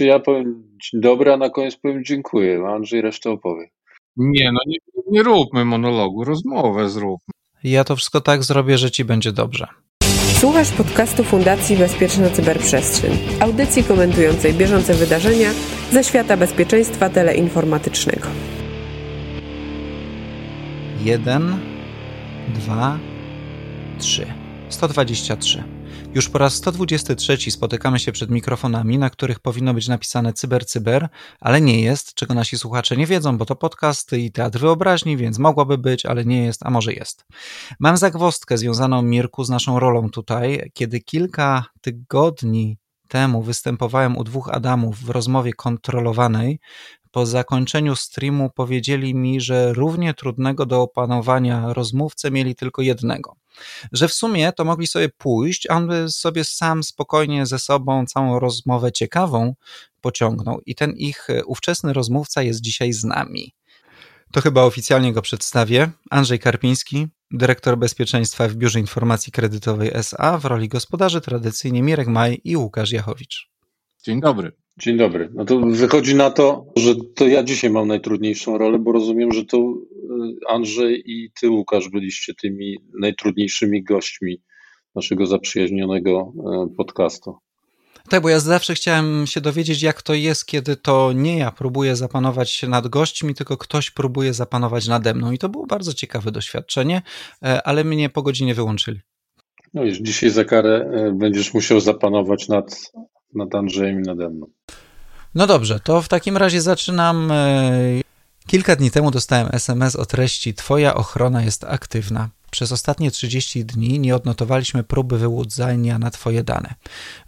znaczy ja powiem dzień dobry, a na koniec powiem dziękuję, a Andrzej resztę opowie. Nie, no nie, nie róbmy monologu, rozmowę zróbmy. Ja to wszystko tak zrobię, że ci będzie dobrze. Słuchasz podcastu Fundacji Bezpieczna Cyberprzestrzeń, audycji komentującej bieżące wydarzenia ze świata bezpieczeństwa teleinformatycznego. Jeden, dwa, trzy. 123. Już po raz 123 spotykamy się przed mikrofonami, na których powinno być napisane cyber, cyber, ale nie jest, czego nasi słuchacze nie wiedzą, bo to podcast i teatr wyobraźni, więc mogłoby być, ale nie jest, a może jest. Mam zagwostkę związaną, Mirku, z naszą rolą tutaj, kiedy kilka tygodni temu występowałem u dwóch Adamów w rozmowie kontrolowanej, po zakończeniu streamu powiedzieli mi, że równie trudnego do opanowania rozmówcę mieli tylko jednego. Że w sumie to mogli sobie pójść, a on by sobie sam spokojnie ze sobą całą rozmowę ciekawą pociągnął. I ten ich ówczesny rozmówca jest dzisiaj z nami. To chyba oficjalnie go przedstawię. Andrzej Karpiński, dyrektor bezpieczeństwa w Biurze Informacji Kredytowej SA, w roli gospodarzy tradycyjnie Mirek Maj i Łukasz Jachowicz. Dzień dobry. Dzień dobry. No to wychodzi na to, że to ja dzisiaj mam najtrudniejszą rolę, bo rozumiem, że to y, Andrzej i ty, Łukasz, byliście tymi najtrudniejszymi gośćmi naszego zaprzyjaźnionego y, podcastu. Tak, bo ja zawsze chciałem się dowiedzieć, jak to jest, kiedy to nie ja próbuję zapanować nad gośćmi, tylko ktoś próbuje zapanować nade mną. I to było bardzo ciekawe doświadczenie, e, ale mnie po godzinie wyłączyli. No już dzisiaj za karę y, będziesz musiał zapanować nad, nad Andrzejem i nade mną. No dobrze, to w takim razie zaczynam. E, kilka dni temu dostałem SMS o treści: Twoja ochrona jest aktywna. Przez ostatnie 30 dni nie odnotowaliśmy próby wyłudzania na Twoje dane.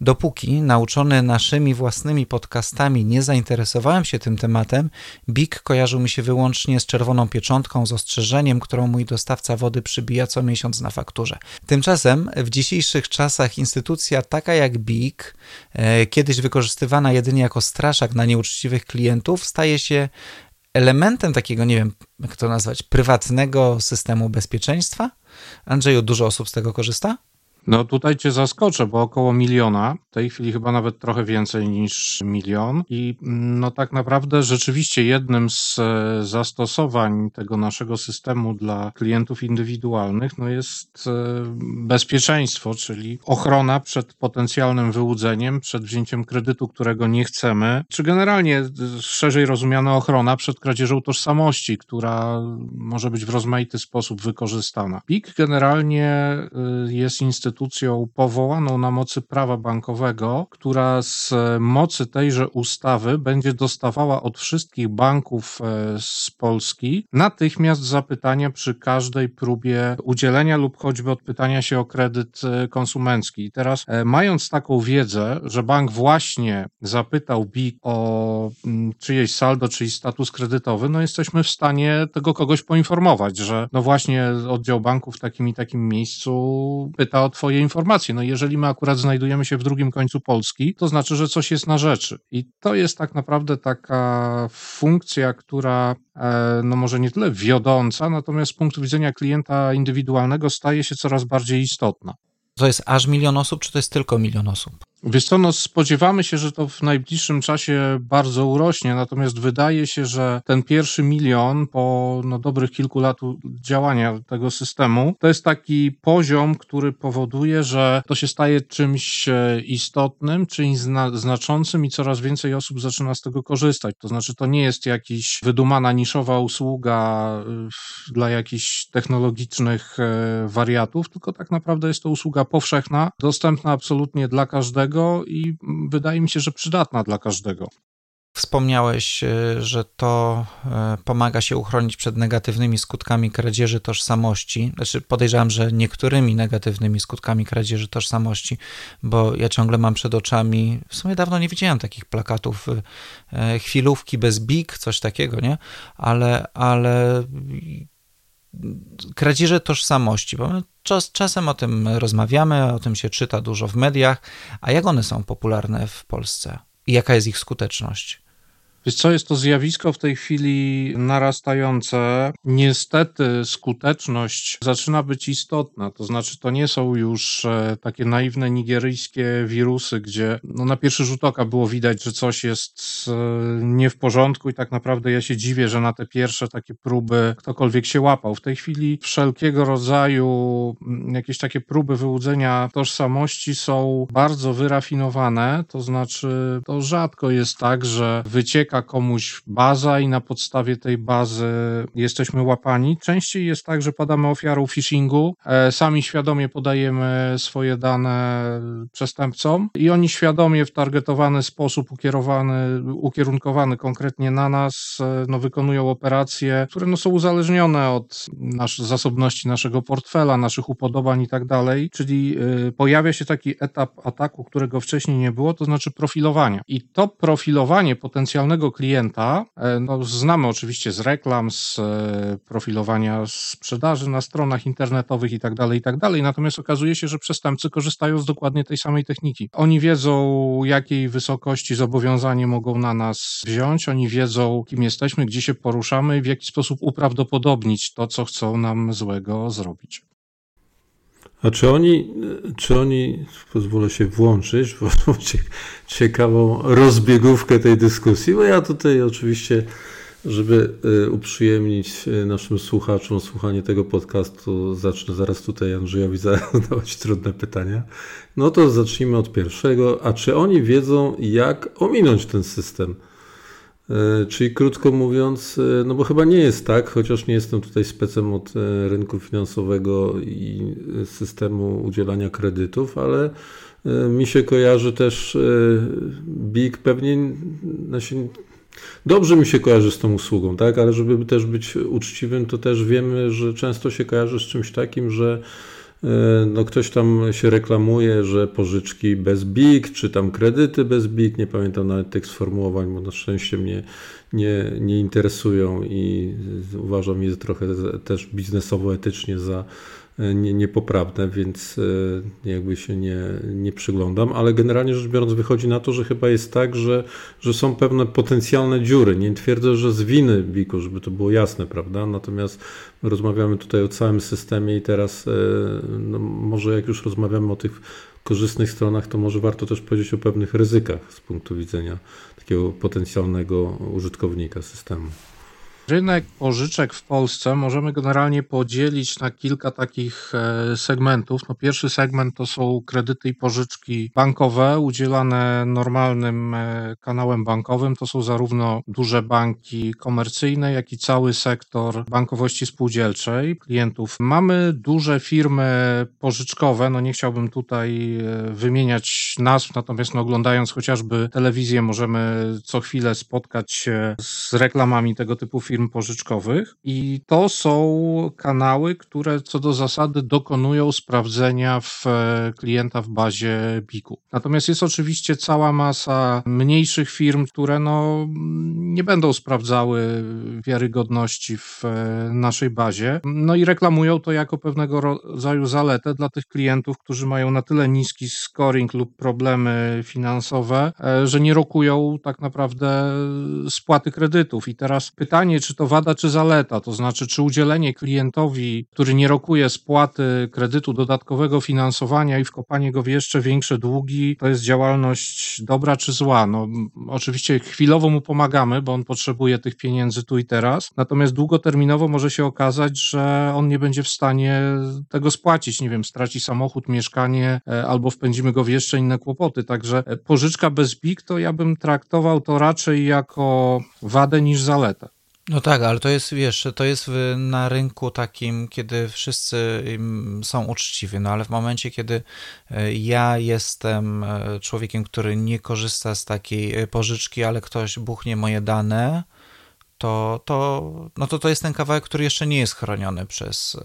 Dopóki, nauczony naszymi własnymi podcastami, nie zainteresowałem się tym tematem, BIG kojarzył mi się wyłącznie z czerwoną pieczątką z ostrzeżeniem, którą mój dostawca wody przybija co miesiąc na fakturze. Tymczasem w dzisiejszych czasach instytucja taka jak BIG, e, kiedyś wykorzystywana jedynie jako straszak na nieuczciwych klientów, staje się elementem takiego, nie wiem, jak to nazwać, prywatnego systemu bezpieczeństwa. Andrzeju, dużo osób z tego korzysta? No tutaj cię zaskoczę, bo około miliona, w tej chwili chyba nawet trochę więcej niż milion i mm, no tak naprawdę rzeczywiście jednym z e, zastosowań tego naszego systemu dla klientów indywidualnych no jest e, bezpieczeństwo, czyli ochrona przed potencjalnym wyłudzeniem, przed wzięciem kredytu, którego nie chcemy, czy generalnie e, szerzej rozumiana ochrona przed kradzieżą tożsamości, która może być w rozmaity sposób wykorzystana. PIK generalnie jest instytucją instytucją powołaną na mocy prawa bankowego, która z mocy tejże ustawy będzie dostawała od wszystkich banków e, z Polski natychmiast zapytania przy każdej próbie udzielenia lub choćby odpytania się o kredyt e, konsumencki. I teraz, e, mając taką wiedzę, że bank właśnie zapytał BIK o mm, czyjeś saldo, czyjś status kredytowy, no jesteśmy w stanie tego kogoś poinformować, że no właśnie oddział banku w takim i takim miejscu pyta o Twoje informacje. No jeżeli my akurat znajdujemy się w drugim końcu Polski, to znaczy, że coś jest na rzeczy. I to jest tak naprawdę taka funkcja, która e, no może nie tyle wiodąca, natomiast z punktu widzenia klienta indywidualnego staje się coraz bardziej istotna. To jest aż milion osób, czy to jest tylko milion osób? Wiesz co, no spodziewamy się, że to w najbliższym czasie bardzo urośnie, natomiast wydaje się, że ten pierwszy milion po no, dobrych kilku lat działania tego systemu, to jest taki poziom, który powoduje, że to się staje czymś e, istotnym, czymś zna znaczącym i coraz więcej osób zaczyna z tego korzystać. To znaczy, to nie jest jakiś wydumana niszowa usługa e, dla jakichś technologicznych e, wariatów, tylko tak naprawdę jest to usługa powszechna, dostępna absolutnie dla każdego, i wydaje mi się, że przydatna dla każdego. Wspomniałeś, e, że to e, pomaga się uchronić przed negatywnymi skutkami kradzieży tożsamości. Znaczy, podejrzewam, że niektórymi negatywnymi skutkami kradzieży tożsamości, bo ja ciągle mam przed oczami, w sumie dawno nie widziałem takich plakatów, e, chwilówki bez big, coś takiego, nie? Ale, ale kradzieże tożsamości, bo my czas, czasem o tym rozmawiamy, o tym się czyta dużo w mediach, a jak one są popularne w Polsce i jaka jest ich skuteczność? Wiesz co, jest to zjawisko w tej chwili narastające. Niestety skuteczność zaczyna być istotna, to znaczy to nie są już e, takie naiwne nigeryjskie wirusy, gdzie no, na pierwszy rzut oka było widać, że coś jest e, nie w porządku i tak naprawdę ja się dziwię, że na te pierwsze takie próby ktokolwiek się łapał. W tej chwili wszelkiego rodzaju mm, jakieś takie próby wyłudzenia tożsamości są bardzo wyrafinowane, to znaczy to rzadko jest tak, że wycieka komuś baza i na podstawie tej bazy jesteśmy łapani. Częściej jest tak, że padamy ofiarą phishingu, e, sami świadomie podajemy swoje dane przestępcom i oni świadomie w targetowany sposób, ukierowany, ukierunkowany konkretnie na nas, e, no, wykonują operacje, które no, są uzależnione od nasz, zasobności naszego portfela, naszych upodobań i tak dalej, czyli y, pojawia się taki etap ataku, którego wcześniej nie było, to znaczy profilowania. I to profilowanie potencjalnego klienta, e, no, znamy oczywiście z reklam, z e, profilowania sprzedaży na stronach internetowych i tak dalej, i tak. Natomiast okazuje się, że przestępcy korzystają z dokładnie tej samej techniki. Oni wiedzą, jakiej wysokości zobowiązanie mogą na nas wziąć, oni wiedzą, kim jesteśmy, gdzie się poruszamy i w jaki sposób uprawdopodobnić to, co chcą nam złego zrobić. A czy oni, czy oni, pozwolę się włączyć w ciekawą rozbiegówkę tej dyskusji, bo ja tutaj oczywiście, żeby y, uprzyjemnić y, naszym słuchaczom słuchanie tego podcastu, zacznę zaraz tutaj Andrzejowi zadawać trudne pytania. No to zacznijmy od pierwszego. A czy oni wiedzą, jak ominąć ten system? E, czyli krótko mówiąc, e, no bo chyba nie jest tak, chociaż nie jestem tutaj specem od e, rynku finansowego i systemu udzielania kredytów, ale mi się kojarzy też BIG pewnie, znaczy, dobrze mi się kojarzy z tą usługą, tak, ale żeby też być uczciwym, to też wiemy, że często się kojarzy z czymś takim, że no ktoś tam się reklamuje, że pożyczki bez BIG, czy tam kredyty bez BIG, nie pamiętam nawet tych sformułowań, bo na szczęście mnie nie, nie interesują i uważam je trochę też biznesowo, etycznie za E, nie, niepoprawne, więc e, jakby się nie, nie przyglądam, ale generalnie rzecz biorąc wychodzi na to, że chyba jest tak, że, że są pewne potencjalne dziury. Nie twierdzę, że z winy BIK-u, żeby to było jasne, prawda? Natomiast rozmawiamy tutaj o całym systemie i teraz e, no, może jak już rozmawiamy o tych korzystnych stronach, to może warto też powiedzieć o pewnych ryzykach z punktu widzenia takiego potencjalnego użytkownika systemu. Rynek pożyczek w Polsce możemy generalnie podzielić na kilka takich e, segmentów. No pierwszy segment to są kredyty i pożyczki bankowe udzielane normalnym e, kanałem bankowym. To są zarówno duże banki komercyjne, jak i cały sektor bankowości spółdzielczej klientów. Mamy duże firmy pożyczkowe, no nie chciałbym tutaj e, wymieniać nazw, natomiast no oglądając chociażby telewizję możemy co chwilę spotkać się z reklamami tego typu firm firm pożyczkowych i to są kanały, które co do zasady dokonują sprawdzenia w e, klienta w bazie BIK-u. Natomiast jest oczywiście cała masa mniejszych firm, które no, nie będą sprawdzały wiarygodności w e, naszej bazie, no i reklamują to jako pewnego rodzaju zaletę dla tych klientów, którzy mają na tyle niski scoring lub problemy finansowe, e, że nie rokują tak naprawdę spłaty kredytów. I teraz pytanie, czy to wada, czy zaleta? To znaczy, czy udzielenie klientowi, który nie rokuje spłaty kredytu dodatkowego finansowania i wkopanie go w jeszcze większe długi, to jest działalność dobra czy zła? No, oczywiście chwilowo mu pomagamy, bo on potrzebuje tych pieniędzy tu i teraz, natomiast długoterminowo może się okazać, że on nie będzie w stanie tego spłacić. Nie wiem, straci samochód, mieszkanie e, albo wpędzimy go w jeszcze inne kłopoty. Także e, pożyczka bez BIG to ja bym traktował to raczej jako wadę niż zaletę. No tak, ale to jest, wiesz, to jest na rynku takim, kiedy wszyscy są uczciwi, no ale w momencie, kiedy e, ja jestem e, człowiekiem, który nie korzysta z takiej e, pożyczki, ale ktoś buchnie moje dane, to, to, no to to jest ten kawałek, który jeszcze nie jest chroniony przez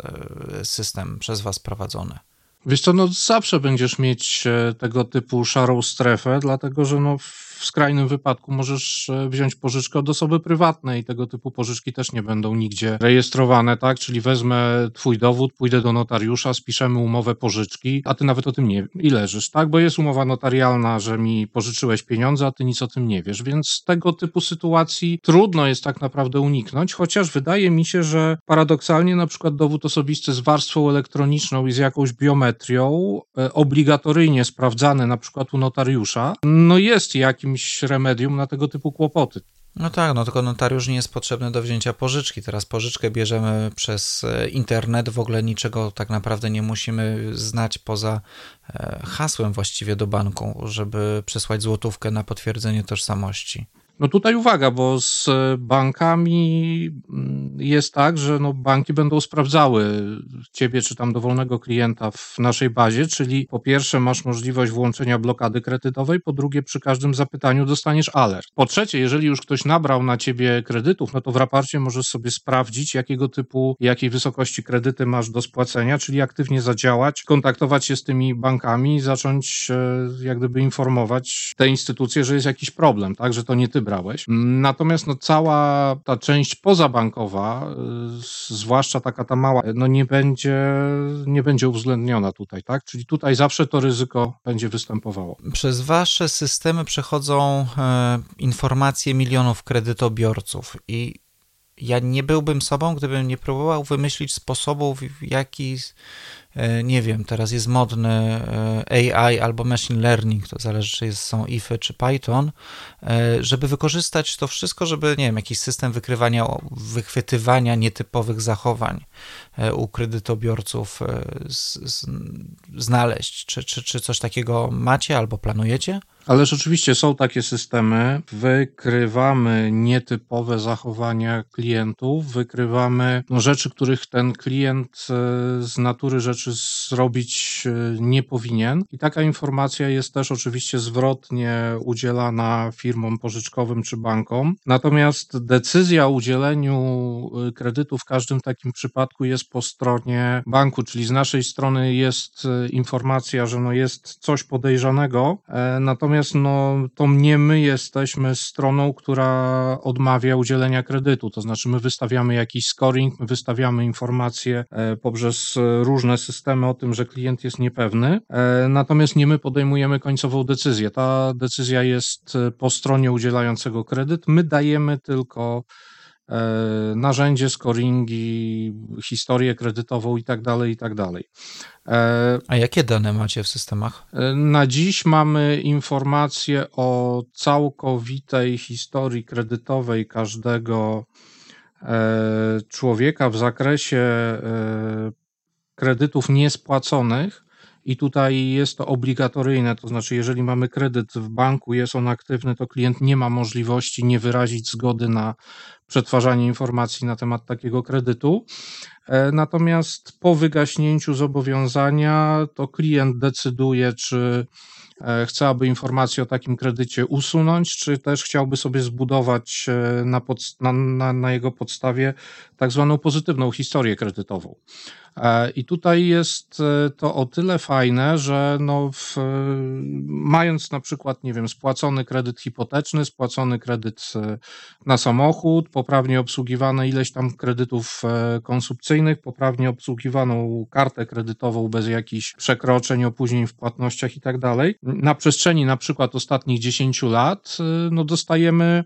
system, przez was prowadzony. Wiesz co, no zawsze będziesz mieć tego typu szarą strefę, dlatego że no w skrajnym wypadku możesz e, wziąć pożyczkę od osoby prywatnej tego typu pożyczki też nie będą nigdzie rejestrowane, tak? Czyli wezmę twój dowód, pójdę do notariusza, spiszemy umowę pożyczki, a ty nawet o tym nie i leżysz, tak? Bo jest umowa notarialna, że mi pożyczyłeś pieniądze, a ty nic o tym nie wiesz, więc tego typu sytuacji trudno jest tak naprawdę uniknąć, chociaż wydaje mi się, że paradoksalnie na przykład dowód osobisty z warstwą elektroniczną i z jakąś biometrią, e, obligatoryjnie sprawdzany na przykład u notariusza, no jest jakimś remedium na tego typu kłopoty. No tak, no tylko notariusz nie jest potrzebny do wzięcia pożyczki. Teraz pożyczkę bierzemy przez e, internet, w ogóle niczego tak naprawdę nie musimy znać poza e, hasłem właściwie do banku, żeby przesłać złotówkę na potwierdzenie tożsamości. No tutaj uwaga, bo z bankami mm, jest tak, że no banki będą sprawdzały ciebie czy tam dowolnego klienta w naszej bazie, czyli po pierwsze masz możliwość włączenia blokady kredytowej, po drugie przy każdym zapytaniu dostaniesz alert. Po trzecie, jeżeli już ktoś nabrał na ciebie kredytów, no to w raporcie możesz sobie sprawdzić jakiego typu, jakiej wysokości kredyty masz do spłacenia, czyli aktywnie zadziałać, kontaktować się z tymi bankami zacząć e, jak gdyby informować te instytucje, że jest jakiś problem, tak, że to nie ty brałeś. Natomiast no, cała ta część pozabankowa, y, zwłaszcza taka ta mała, no nie będzie, nie będzie uwzględniona tutaj, tak? Czyli tutaj zawsze to ryzyko będzie występowało. Przez wasze systemy przechodzą e, informacje milionów kredytobiorców i ja nie byłbym sobą, gdybym nie próbował wymyślić sposobu, w jaki nie wiem, teraz jest modny e, AI albo machine learning, to zależy, czy są IFy czy Python, e, żeby wykorzystać to wszystko, żeby, nie wiem, jakiś system wykrywania, wychwytywania nietypowych zachowań u kredytobiorców znaleźć. Czy, czy, czy coś takiego macie albo planujecie? Ale rzeczywiście są takie systemy. Wykrywamy nietypowe zachowania klientów, wykrywamy no, rzeczy, których ten klient z natury rzeczy zrobić e, nie powinien. I taka informacja jest też oczywiście zwrotnie udzielana firmom pożyczkowym czy bankom. Natomiast decyzja o udzieleniu e, kredytu w każdym takim przypadku jest po stronie banku, czyli z naszej strony jest e, informacja, że no jest coś podejrzanego, natomiast no, to nie my jesteśmy stroną, która odmawia udzielenia kredytu. To znaczy, my wystawiamy jakiś scoring, my wystawiamy informacje poprzez różne systemy systemy o tym, że klient jest niepewny, e, natomiast nie my podejmujemy końcową decyzję. Ta decyzja jest e, po stronie udzielającego kredyt. My dajemy tylko e, narzędzie, scoringi, historię kredytową i tak dalej, i tak dalej. A jakie dane macie w systemach? Na dziś mamy informacje o całkowitej historii kredytowej każdego człowieka w zakresie kredytów niespłaconych i tutaj jest to obligatoryjne, to znaczy jeżeli mamy kredyt w banku, jest on aktywny, to klient nie ma możliwości nie wyrazić zgody na przetwarzanie informacji na temat takiego kredytu. E, natomiast po wygaśnięciu zobowiązania to klient decyduje, czy E, chce, aby informacje o takim kredycie usunąć, czy też chciałby sobie zbudować e, na, pod, na, na, na jego podstawie tak zwaną pozytywną historię kredytową. E, I tutaj jest to o tyle fajne, że no w, mając na przykład, nie wiem, spłacony kredyt hipoteczny, spłacony kredyt na samochód, poprawnie obsługiwane ileś tam kredytów konsumpcyjnych, poprawnie obsługiwaną kartę kredytową bez jakichś przekroczeń, opóźnień w płatnościach i tak dalej, na przestrzeni na przykład ostatnich 10 lat, no dostajemy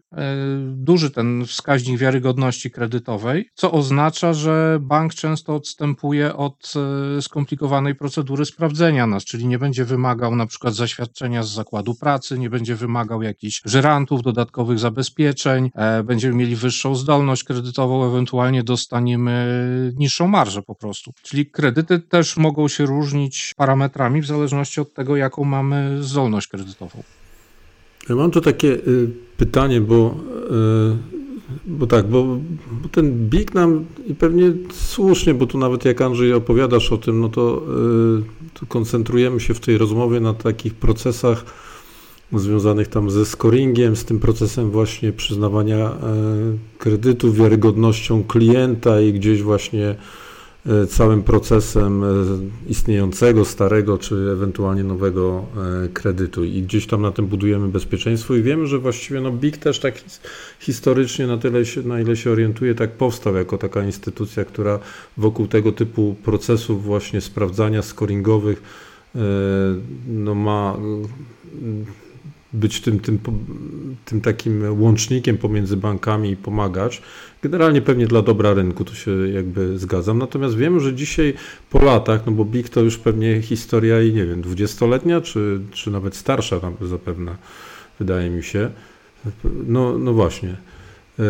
duży ten wskaźnik wiarygodności kredytowej, co oznacza, że bank często odstępuje od y, skomplikowanej procedury sprawdzenia nas, czyli nie będzie wymagał na przykład zaświadczenia z zakładu pracy, nie będzie wymagał jakichś żyrantów, dodatkowych zabezpieczeń, e, będziemy mieli wyższą zdolność kredytową, ewentualnie dostaniemy niższą marżę po prostu. Czyli kredyty też mogą się różnić parametrami w zależności od tego, jaką mamy zdolność kredytową. Mam tu takie y, pytanie, bo, y, bo tak, bo, bo, ten BIG nam i pewnie słusznie, bo tu nawet jak Andrzej opowiadasz o tym, no to, y, to koncentrujemy się w tej rozmowie na takich procesach związanych tam ze scoringiem, z tym procesem właśnie przyznawania kredytu, wiarygodnością klienta i gdzieś właśnie całym procesem e, istniejącego, starego czy ewentualnie nowego e, kredytu. I gdzieś tam na tym budujemy bezpieczeństwo i wiemy, że właściwie no BIG też tak historycznie na tyle, się, na ile się orientuje, tak powstał jako taka instytucja, która wokół tego typu procesów właśnie sprawdzania scoringowych no ma być tym, tym, tym takim łącznikiem pomiędzy bankami i pomagać. Generalnie pewnie dla dobra rynku, to się jakby zgadzam. Natomiast wiem, że dzisiaj po latach, no bo BIG to już pewnie historia i nie wiem, dwudziestoletnia, czy, czy nawet starsza zapewne, wydaje mi się. No, no właśnie. E,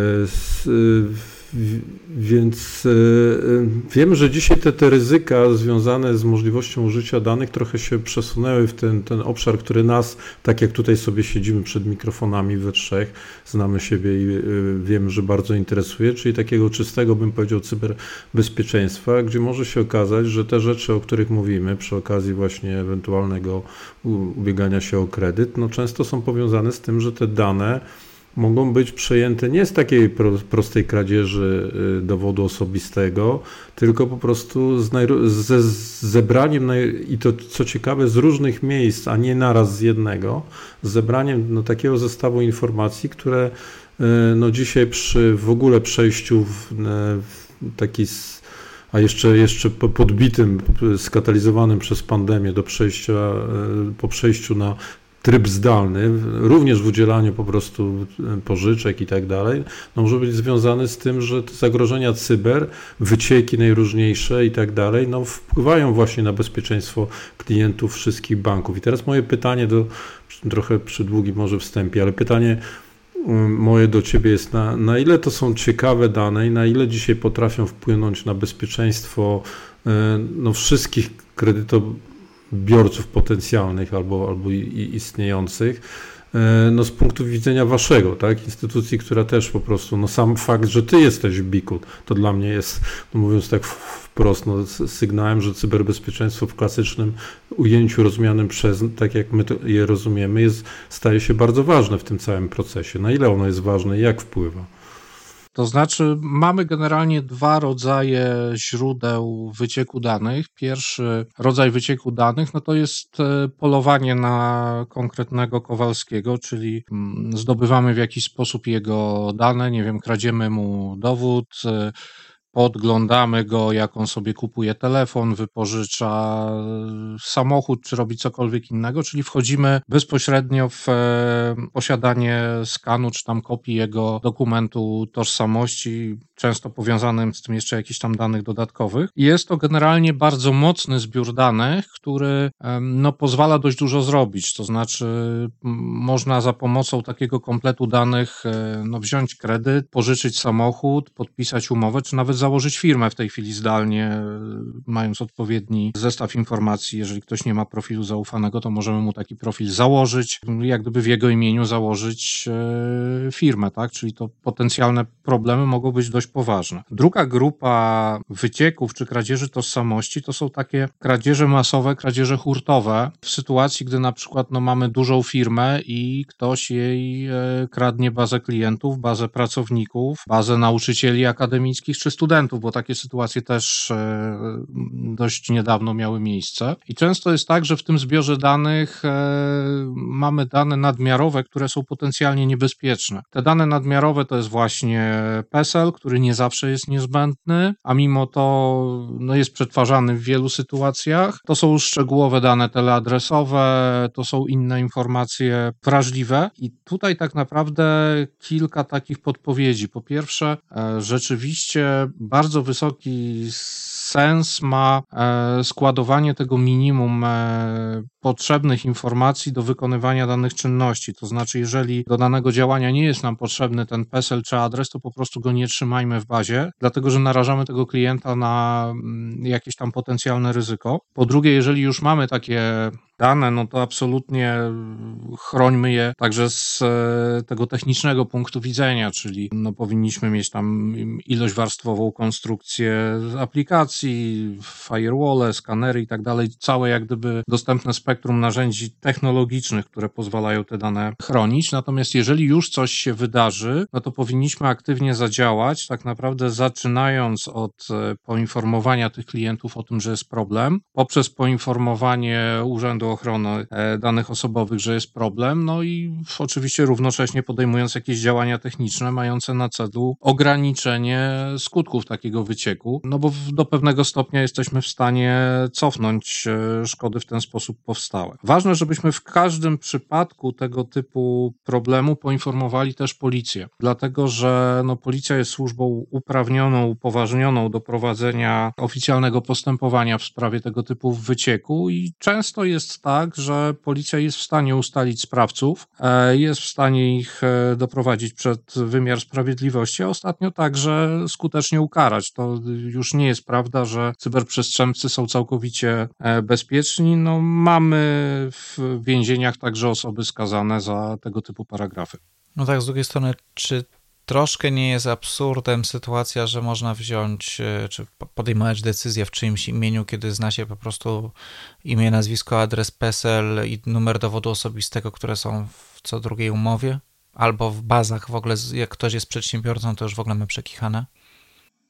więc e, e, wiem, że dzisiaj te, te ryzyka związane z możliwością użycia danych trochę się przesunęły w ten, ten obszar, który nas, tak jak tutaj sobie siedzimy przed mikrofonami we trzech, znamy siebie i wiemy, że bardzo interesuje, czyli takiego czystego, bym powiedział, cyberbezpieczeństwa, gdzie może się okazać, że te rzeczy, o których mówimy przy okazji właśnie ewentualnego ubiegania się o kredyt, no często są powiązane z tym, że te dane mogą być przejęte nie z takiej prostej kradzieży y, dowodu osobistego, tylko po prostu z, ze zebraniem, i to co ciekawe, z różnych miejsc, a nie naraz z jednego, z zebraniem no, takiego zestawu informacji, które y, no, dzisiaj przy w ogóle przejściu w, w taki a jeszcze, jeszcze podbitym, skatalizowanym przez pandemię do przejścia, y, po przejściu na tryb zdalny, również w udzielaniu po prostu e, pożyczek i tak dalej, no może być związany z tym, że zagrożenia cyber, wycieki najróżniejsze i tak dalej, no wpływają właśnie na bezpieczeństwo klientów wszystkich banków. I teraz moje pytanie do, trochę przy długim może wstępie, ale pytanie mm, moje do Ciebie jest, na, na ile to są ciekawe dane i na ile dzisiaj potrafią wpłynąć na bezpieczeństwo e, no, wszystkich kredytobiorców, biorców potencjalnych albo, albo istniejących, e, no z punktu widzenia waszego, tak, instytucji, która też po prostu, no sam fakt, że ty jesteś w BIK-u, to dla mnie jest, no mówiąc tak wprost, no, sygnałem, że cyberbezpieczeństwo w klasycznym ujęciu rozumianym przez, tak jak my je rozumiemy, jest, staje się bardzo ważne w tym całym procesie. Na ile ono jest ważne i jak wpływa? To znaczy, mamy generalnie dwa rodzaje źródeł wycieku danych. Pierwszy rodzaj wycieku danych no to jest e, polowanie na konkretnego Kowalskiego, czyli mm, zdobywamy w jakiś sposób jego dane, nie wiem, kradziemy mu dowód e, podglądamy go, jak on sobie kupuje telefon, wypożycza samochód, czy robi cokolwiek innego, czyli wchodzimy bezpośrednio w e, posiadanie skanu, czy tam kopii jego dokumentu tożsamości, często powiązanym z tym jeszcze jakichś tam danych dodatkowych. Jest to generalnie bardzo mocny zbiór danych, który no, pozwala dość dużo zrobić, to znaczy można za pomocą takiego kompletu danych e, no, wziąć kredyt, pożyczyć samochód, podpisać umowę, czy nawet założyć firmę w tej chwili zdalnie, mając odpowiedni zestaw informacji. Jeżeli ktoś nie ma profilu zaufanego, to możemy mu taki profil założyć, jak gdyby w jego imieniu założyć e, firmę, tak? Czyli to potencjalne problemy mogą być dość poważne. Druga grupa wycieków czy kradzieży tożsamości to są takie kradzieże masowe, kradzieże hurtowe. W sytuacji, gdy na przykład no, mamy dużą firmę i ktoś jej e, kradnie bazę klientów, bazę pracowników, bazę nauczycieli akademickich czy studentów studentów, bo takie sytuacje też e, dość niedawno miały miejsce. I często jest tak, że w tym zbiorze danych e, mamy dane nadmiarowe, które są potencjalnie niebezpieczne. Te dane nadmiarowe to jest właśnie PESEL, który nie zawsze jest niezbędny, a mimo to no, jest przetwarzany w wielu sytuacjach. To są szczegółowe dane teleadresowe, to są inne informacje wrażliwe i tutaj tak naprawdę kilka takich podpowiedzi. Po pierwsze, e, rzeczywiście bardzo wysoki sens ma e, składowanie tego minimum e, potrzebnych informacji do wykonywania danych czynności. To znaczy, jeżeli do danego działania nie jest nam potrzebny ten PESEL czy adres, to po prostu go nie trzymajmy w bazie, dlatego że narażamy tego klienta na mm, jakieś tam potencjalne ryzyko. Po drugie, jeżeli już mamy takie dane, no to absolutnie chrońmy je także z e, tego technicznego punktu widzenia, czyli no powinniśmy mieć tam ilość warstwową konstrukcję aplikacji, firewall, skanery i tak dalej, całe jak gdyby dostępne spektrum spektrum narzędzi technologicznych, które pozwalają te dane chronić. Natomiast jeżeli już coś się wydarzy, no to powinniśmy aktywnie zadziałać, tak naprawdę zaczynając od e, poinformowania tych klientów o tym, że jest problem, poprzez poinformowanie Urzędu Ochrony e, Danych Osobowych, że jest problem, no i oczywiście równocześnie podejmując jakieś działania techniczne mające na celu ograniczenie skutków takiego wycieku, no bo do pewnego stopnia jesteśmy w stanie cofnąć e, szkody w ten sposób powstałe. Ważne, żebyśmy w każdym przypadku tego typu problemu poinformowali też policję, dlatego że no, policja jest służbą uprawnioną, upoważnioną do prowadzenia oficjalnego postępowania w sprawie tego typu wycieku i często jest tak, że policja jest w stanie ustalić sprawców, e, jest w stanie ich e, doprowadzić przed wymiar sprawiedliwości, a ostatnio także skutecznie ukarać. To już nie jest prawda, że cyberprzestępcy są całkowicie e, bezpieczni. No, mamy w więzieniach także osoby skazane za tego typu paragrafy. No tak, z drugiej strony, czy troszkę nie jest absurdem sytuacja, że można wziąć, e, czy podejmować decyzję w czyimś imieniu, kiedy zna się po prostu imię, nazwisko, adres PESEL i numer dowodu osobistego, które są w co drugiej umowie? Albo w bazach w ogóle, jak ktoś jest przedsiębiorcą, to już w ogóle my przekichane?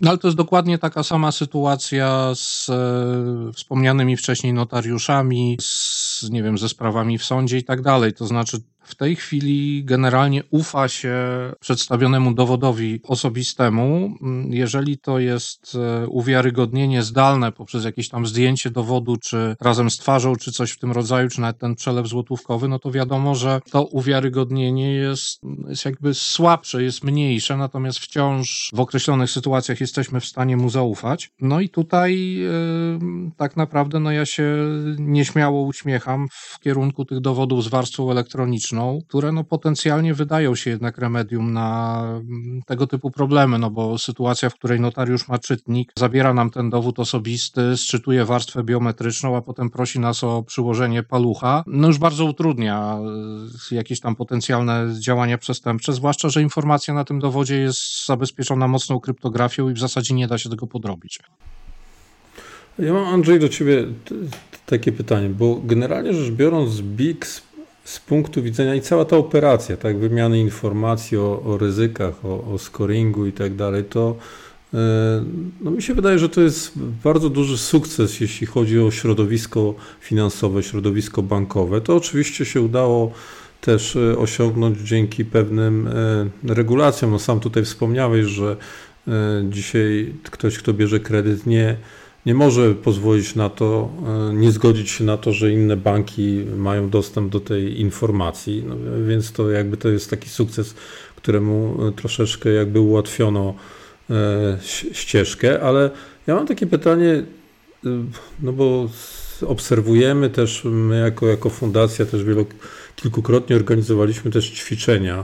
No ale to jest dokładnie taka sama sytuacja z e, wspomnianymi wcześniej notariuszami, z, nie wiem, ze sprawami w sądzie i tak dalej. To znaczy, w tej chwili generalnie ufa się przedstawionemu dowodowi osobistemu, jeżeli to jest e, uwiarygodnienie zdalne poprzez jakieś tam zdjęcie dowodu, czy razem z twarzą, czy coś w tym rodzaju, czy nawet ten przelew złotówkowy, no to wiadomo, że to uwiarygodnienie jest, jest jakby słabsze, jest mniejsze, natomiast wciąż w określonych sytuacjach jesteśmy w stanie mu zaufać. No i tutaj yy, tak naprawdę no ja się nieśmiało uśmiecham w kierunku tych dowodów z warstwą elektroniczną, które no potencjalnie wydają się jednak remedium na mm, tego typu problemy, no bo sytuacja, w której notariusz ma czytnik, zabiera nam ten dowód osobisty, sczytuje warstwę biometryczną, a potem prosi nas o przyłożenie palucha, no już bardzo utrudnia y, jakieś tam potencjalne działania przestępcze, zwłaszcza, że informacja na tym dowodzie jest zabezpieczona mocną kryptografią i w zasadzie nie da się tego podrobić. Ja mam, Andrzej, do Ciebie takie pytanie, bo generalnie rzecz biorąc, BIX z punktu widzenia i cała ta operacja, tak, wymiany informacji o, o ryzykach, o, o scoringu i tak dalej, to e, no mi się wydaje, że to jest bardzo duży sukces, jeśli chodzi o środowisko finansowe, środowisko bankowe. To oczywiście się udało też e, osiągnąć dzięki pewnym e, regulacjom. No sam tutaj wspomniałeś, że dzisiaj ktoś, kto bierze kredyt, nie nie może pozwolić na to, e, nie zgodzić się na to, że inne banki mają dostęp do tej informacji, no, więc to jakby to jest taki sukces, któremu e, troszeczkę jakby ułatwiono e, ścieżkę, ale ja mam takie pytanie, no bo obserwujemy też, my jako, jako fundacja też wielo, kilkukrotnie organizowaliśmy też ćwiczenia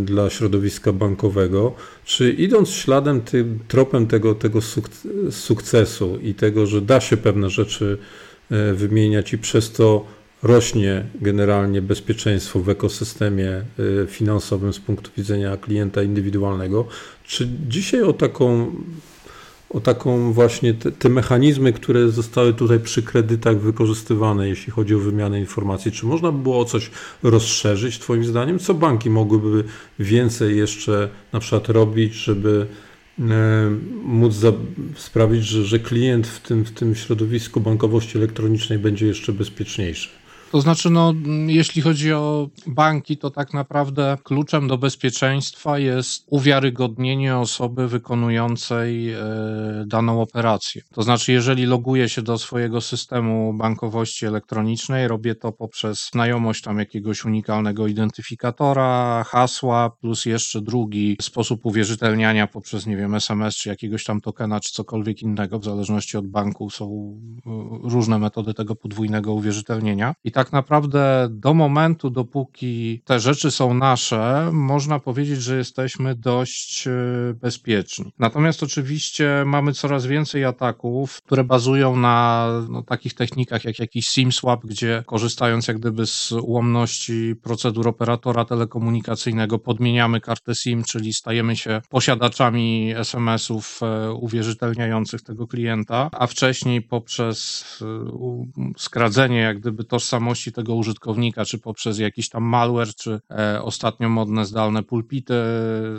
dla środowiska bankowego. Czy idąc śladem, tym tropem tego, tego sukcesu i tego, że da się pewne rzeczy e, wymieniać i przez to rośnie generalnie bezpieczeństwo w ekosystemie e, finansowym z punktu widzenia klienta indywidualnego, czy dzisiaj o taką o taką właśnie te, te, mechanizmy, które zostały tutaj przy kredytach wykorzystywane, jeśli chodzi o wymianę informacji. Czy można by było o coś rozszerzyć, Twoim zdaniem? Co banki mogłyby więcej jeszcze na przykład robić, żeby e, móc za, sprawić, że, że klient w tym, w tym środowisku bankowości elektronicznej będzie jeszcze bezpieczniejszy? To znaczy, no, jeśli chodzi o banki, to tak naprawdę kluczem do bezpieczeństwa jest uwiarygodnienie osoby wykonującej e, daną operację. To znaczy, jeżeli loguję się do swojego systemu bankowości elektronicznej, robię to poprzez znajomość tam jakiegoś unikalnego identyfikatora, hasła, plus jeszcze drugi sposób uwierzytelniania poprzez, nie wiem, SMS, czy jakiegoś tam tokena, czy cokolwiek innego, w zależności od banku są e, różne metody tego podwójnego uwierzytelnienia. I tak tak naprawdę do momentu, dopóki te rzeczy są nasze, można powiedzieć, że jesteśmy dość e, bezpieczni. Natomiast oczywiście mamy coraz więcej ataków, które bazują na no, takich technikach jak jakiś SIM swap, gdzie korzystając jak gdyby z ułomności procedur operatora telekomunikacyjnego podmieniamy kartę SIM, czyli stajemy się posiadaczami SMS-ów e, uwierzytelniających tego klienta, a wcześniej poprzez e, skradzenie jak gdyby tożsamości tego użytkownika, czy poprzez jakiś tam malware, czy e, ostatnio modne zdalne pulpity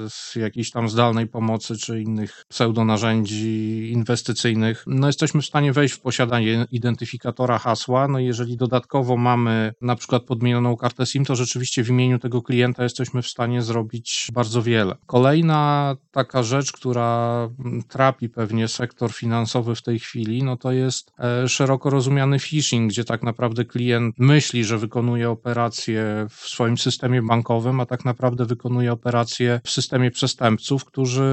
z jakiejś tam zdalnej pomocy, czy innych pseudonarzędzi inwestycyjnych, no jesteśmy w stanie wejść w posiadanie identyfikatora hasła, no i jeżeli dodatkowo mamy na przykład podmienioną kartę SIM, to rzeczywiście w imieniu tego klienta jesteśmy w stanie zrobić bardzo wiele. Kolejna taka rzecz, która trapi pewnie sektor finansowy w tej chwili, no to jest e, szeroko rozumiany phishing, gdzie tak naprawdę klient myśli, że wykonuje operację w swoim systemie bankowym, a tak naprawdę wykonuje operację w systemie przestępców, którzy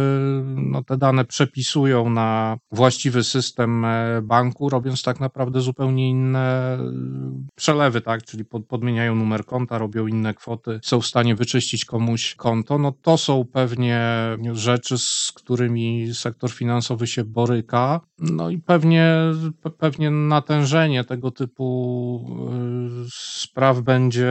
no, te dane przepisują na właściwy system e, banku, robiąc tak naprawdę zupełnie inne e, przelewy, tak? Czyli pod, podmieniają numer konta, robią inne kwoty, są w stanie wyczyścić komuś konto. No to są pewnie rzeczy, z którymi sektor finansowy się boryka. No i pewnie, pewnie natężenie tego typu y, spraw będzie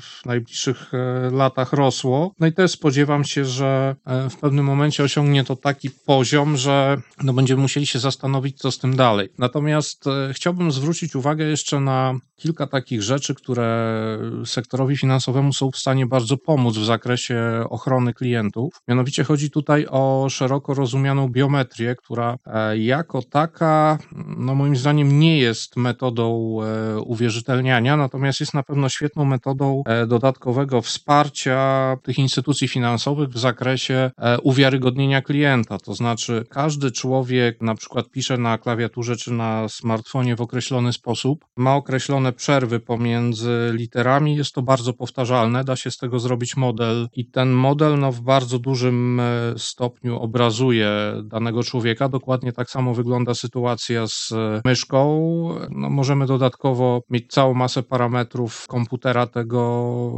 w najbliższych e, latach rosło. No i też spodziewam się, że e, w pewnym momencie osiągnie to taki poziom, że no będziemy musieli się zastanowić, co z tym dalej. Natomiast e, chciałbym zwrócić uwagę jeszcze na kilka takich rzeczy, które sektorowi finansowemu są w stanie bardzo pomóc w zakresie ochrony klientów. Mianowicie chodzi tutaj o szeroko rozumianą biometrię, która jako taka, no moim zdaniem, nie jest metodą uwierzytelniania, natomiast jest na pewno świetną metodą e, dodatkowego wsparcia tych instytucji finansowych w zakresie e, uwiarygodnienia klienta. To znaczy, każdy człowiek na przykład pisze na klawiaturze czy na smartfonie w określony sposób, ma określone przerwy pomiędzy literami, jest to bardzo powtarzalne, da się z tego zrobić model i ten model no, w bardzo dużym e, stopniu obrazuje danego człowieka. Dokładnie tak samo wygląda sytuacja z myszką. No, możemy dodatkowo mieć całą masę parametrów komputera tego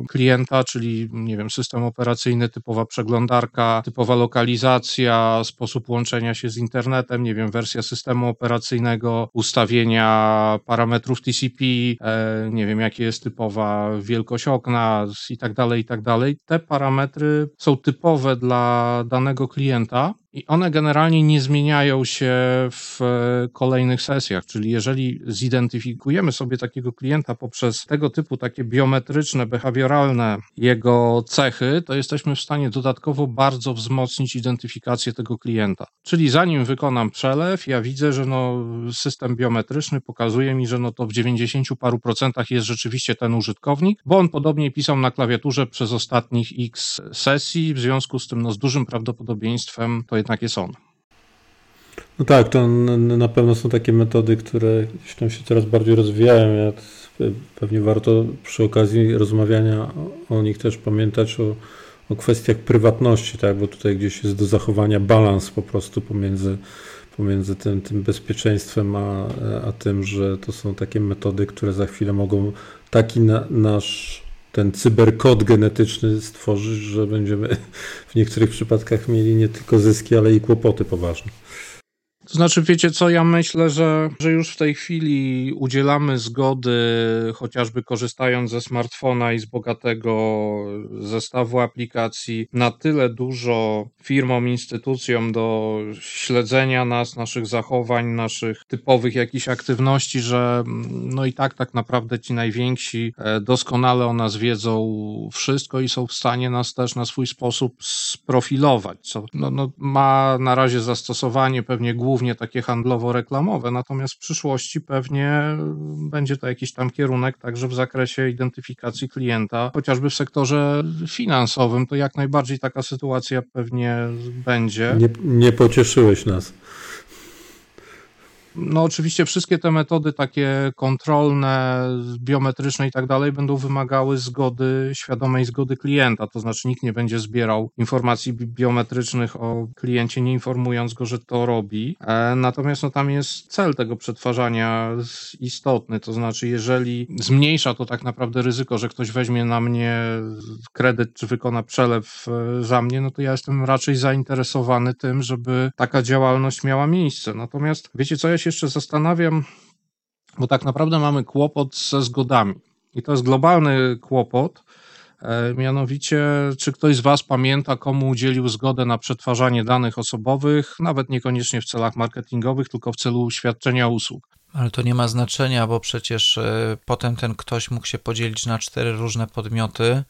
klienta, czyli nie wiem, system operacyjny, typowa przeglądarka, typowa lokalizacja, sposób łączenia się z internetem, nie wiem, wersja systemu operacyjnego, ustawienia parametrów TCP, e, nie wiem, jakie jest typowa wielkość okna i tak dalej, i tak dalej. Te parametry są typowe dla danego klienta i one generalnie nie zmieniają się w e, kolejnych sesjach, czyli jeżeli zidentyfikujemy sobie takiego klienta poprzez tego typu takie biometryczne, behawioralne jego cechy, to jesteśmy w stanie dodatkowo bardzo wzmocnić identyfikację tego klienta. Czyli zanim wykonam przelew, ja widzę, że no, system biometryczny pokazuje mi, że no to w 90 paru procentach jest rzeczywiście ten użytkownik, bo on podobnie pisał na klawiaturze przez ostatnich x sesji, w związku z tym no, z dużym prawdopodobieństwem to jednak on. No tak, to na pewno są takie metody, które tam się coraz bardziej rozwijają. Pewnie warto przy okazji rozmawiania o nich też pamiętać o, o kwestiach prywatności, tak? bo tutaj gdzieś jest do zachowania balans po prostu pomiędzy, pomiędzy tym, tym bezpieczeństwem, a, a tym, że to są takie metody, które za chwilę mogą taki na, nasz ten cyberkod genetyczny stworzyć, że będziemy w niektórych przypadkach mieli nie tylko zyski, ale i kłopoty poważne. To znaczy, wiecie co, ja myślę, że, że już w tej chwili udzielamy zgody, chociażby korzystając ze smartfona i z bogatego zestawu aplikacji, na tyle dużo firmom, instytucjom do śledzenia nas, naszych zachowań, naszych typowych jakichś aktywności, że no i tak tak naprawdę ci najwięksi e, doskonale o nas wiedzą wszystko i są w stanie nas też na swój sposób sprofilować, co no, no, ma na razie zastosowanie pewnie głównie głównie takie handlowo-reklamowe, natomiast w przyszłości pewnie będzie to jakiś tam kierunek także w zakresie identyfikacji klienta, chociażby w sektorze finansowym, to jak najbardziej taka sytuacja pewnie będzie. Nie, nie pocieszyłeś nas. No oczywiście wszystkie te metody takie kontrolne, biometryczne i tak dalej będą wymagały zgody, świadomej zgody klienta, to znaczy nikt nie będzie zbierał informacji biometrycznych o kliencie, nie informując go, że to robi. E, natomiast no, tam jest cel tego przetwarzania istotny, to znaczy jeżeli zmniejsza to tak naprawdę ryzyko, że ktoś weźmie na mnie kredyt czy wykona przelew e, za mnie, no to ja jestem raczej zainteresowany tym, żeby taka działalność miała miejsce. Natomiast wiecie co, ja się jeszcze zastanawiam, bo tak naprawdę mamy kłopot ze zgodami. I to jest globalny kłopot. E, mianowicie, czy ktoś z Was pamięta, komu udzielił zgodę na przetwarzanie danych osobowych, nawet niekoniecznie w celach marketingowych, tylko w celu świadczenia usług? Ale to nie ma znaczenia, bo przecież e, potem ten ktoś mógł się podzielić na cztery różne podmioty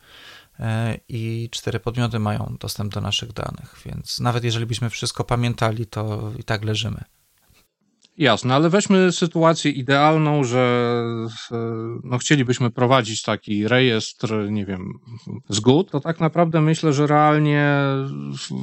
e, i cztery podmioty mają dostęp do naszych danych, więc nawet jeżeli byśmy wszystko pamiętali, to i tak leżymy. Jasne, ale weźmy sytuację idealną, że no, chcielibyśmy prowadzić taki rejestr, nie wiem, zgód, to tak naprawdę myślę, że realnie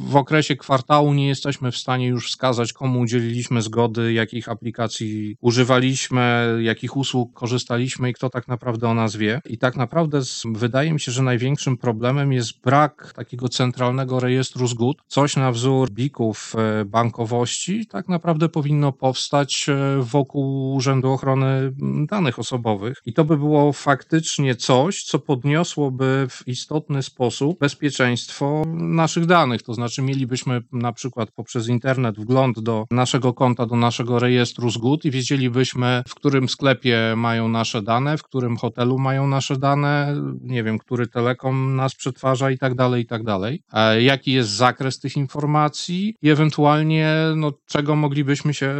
w okresie kwartału nie jesteśmy w stanie już wskazać, komu udzieliliśmy zgody, jakich aplikacji używaliśmy, jakich usług korzystaliśmy i kto tak naprawdę o nas wie. I tak naprawdę wydaje mi się, że największym problemem jest brak takiego centralnego rejestru zgód. Coś na wzór bików e, bankowości tak naprawdę powinno powstać E, wokół Urzędu Ochrony Danych Osobowych. I to by było faktycznie coś, co podniosłoby w istotny sposób bezpieczeństwo naszych danych. To znaczy, mielibyśmy na przykład poprzez internet wgląd do naszego konta, do naszego rejestru zgód i wiedzielibyśmy, w którym sklepie mają nasze dane, w którym hotelu mają nasze dane, nie wiem, który telekom nas przetwarza i tak dalej, i tak dalej. Jaki jest zakres tych informacji i ewentualnie, no, czego moglibyśmy się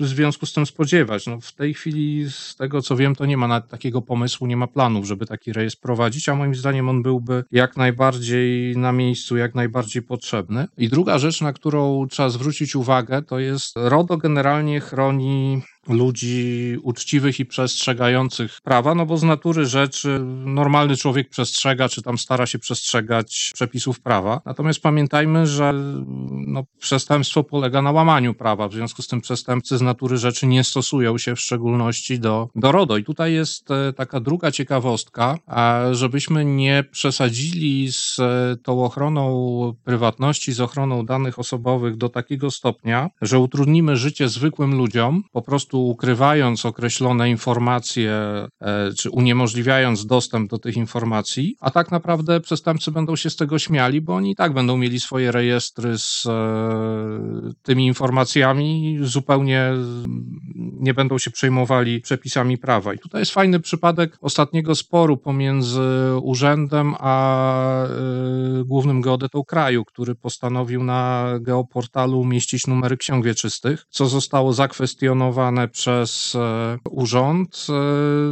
w związku z tym spodziewać. No, w tej chwili, z tego co wiem, to nie ma takiego pomysłu, nie ma planów, żeby taki rejestr prowadzić, a moim zdaniem on byłby jak najbardziej na miejscu, jak najbardziej potrzebny. I druga rzecz, na którą trzeba zwrócić uwagę, to jest RODO generalnie chroni ludzi uczciwych i przestrzegających prawa, no bo z natury rzeczy normalny człowiek przestrzega, czy tam stara się przestrzegać przepisów prawa. Natomiast pamiętajmy, że no, przestępstwo polega na łamaniu prawa, w związku z tym przestępcy z natury rzeczy nie stosują się w szczególności do, do RODO. I tutaj jest e, taka druga ciekawostka, żebyśmy nie przesadzili z e, tą ochroną prywatności, z ochroną danych osobowych do takiego stopnia, że utrudnimy życie zwykłym ludziom, po prostu prostu ukrywając określone informacje, e, czy uniemożliwiając dostęp do tych informacji, a tak naprawdę przestępcy będą się z tego śmiali, bo oni i tak będą mieli swoje rejestry z e, tymi informacjami, zupełnie nie będą się przejmowali przepisami prawa. I tutaj jest fajny przypadek ostatniego sporu pomiędzy urzędem a e, głównym geodetą kraju, który postanowił na geoportalu umieścić numery ksiąg wieczystych, co zostało zakwestionowane przez e, urząd. E,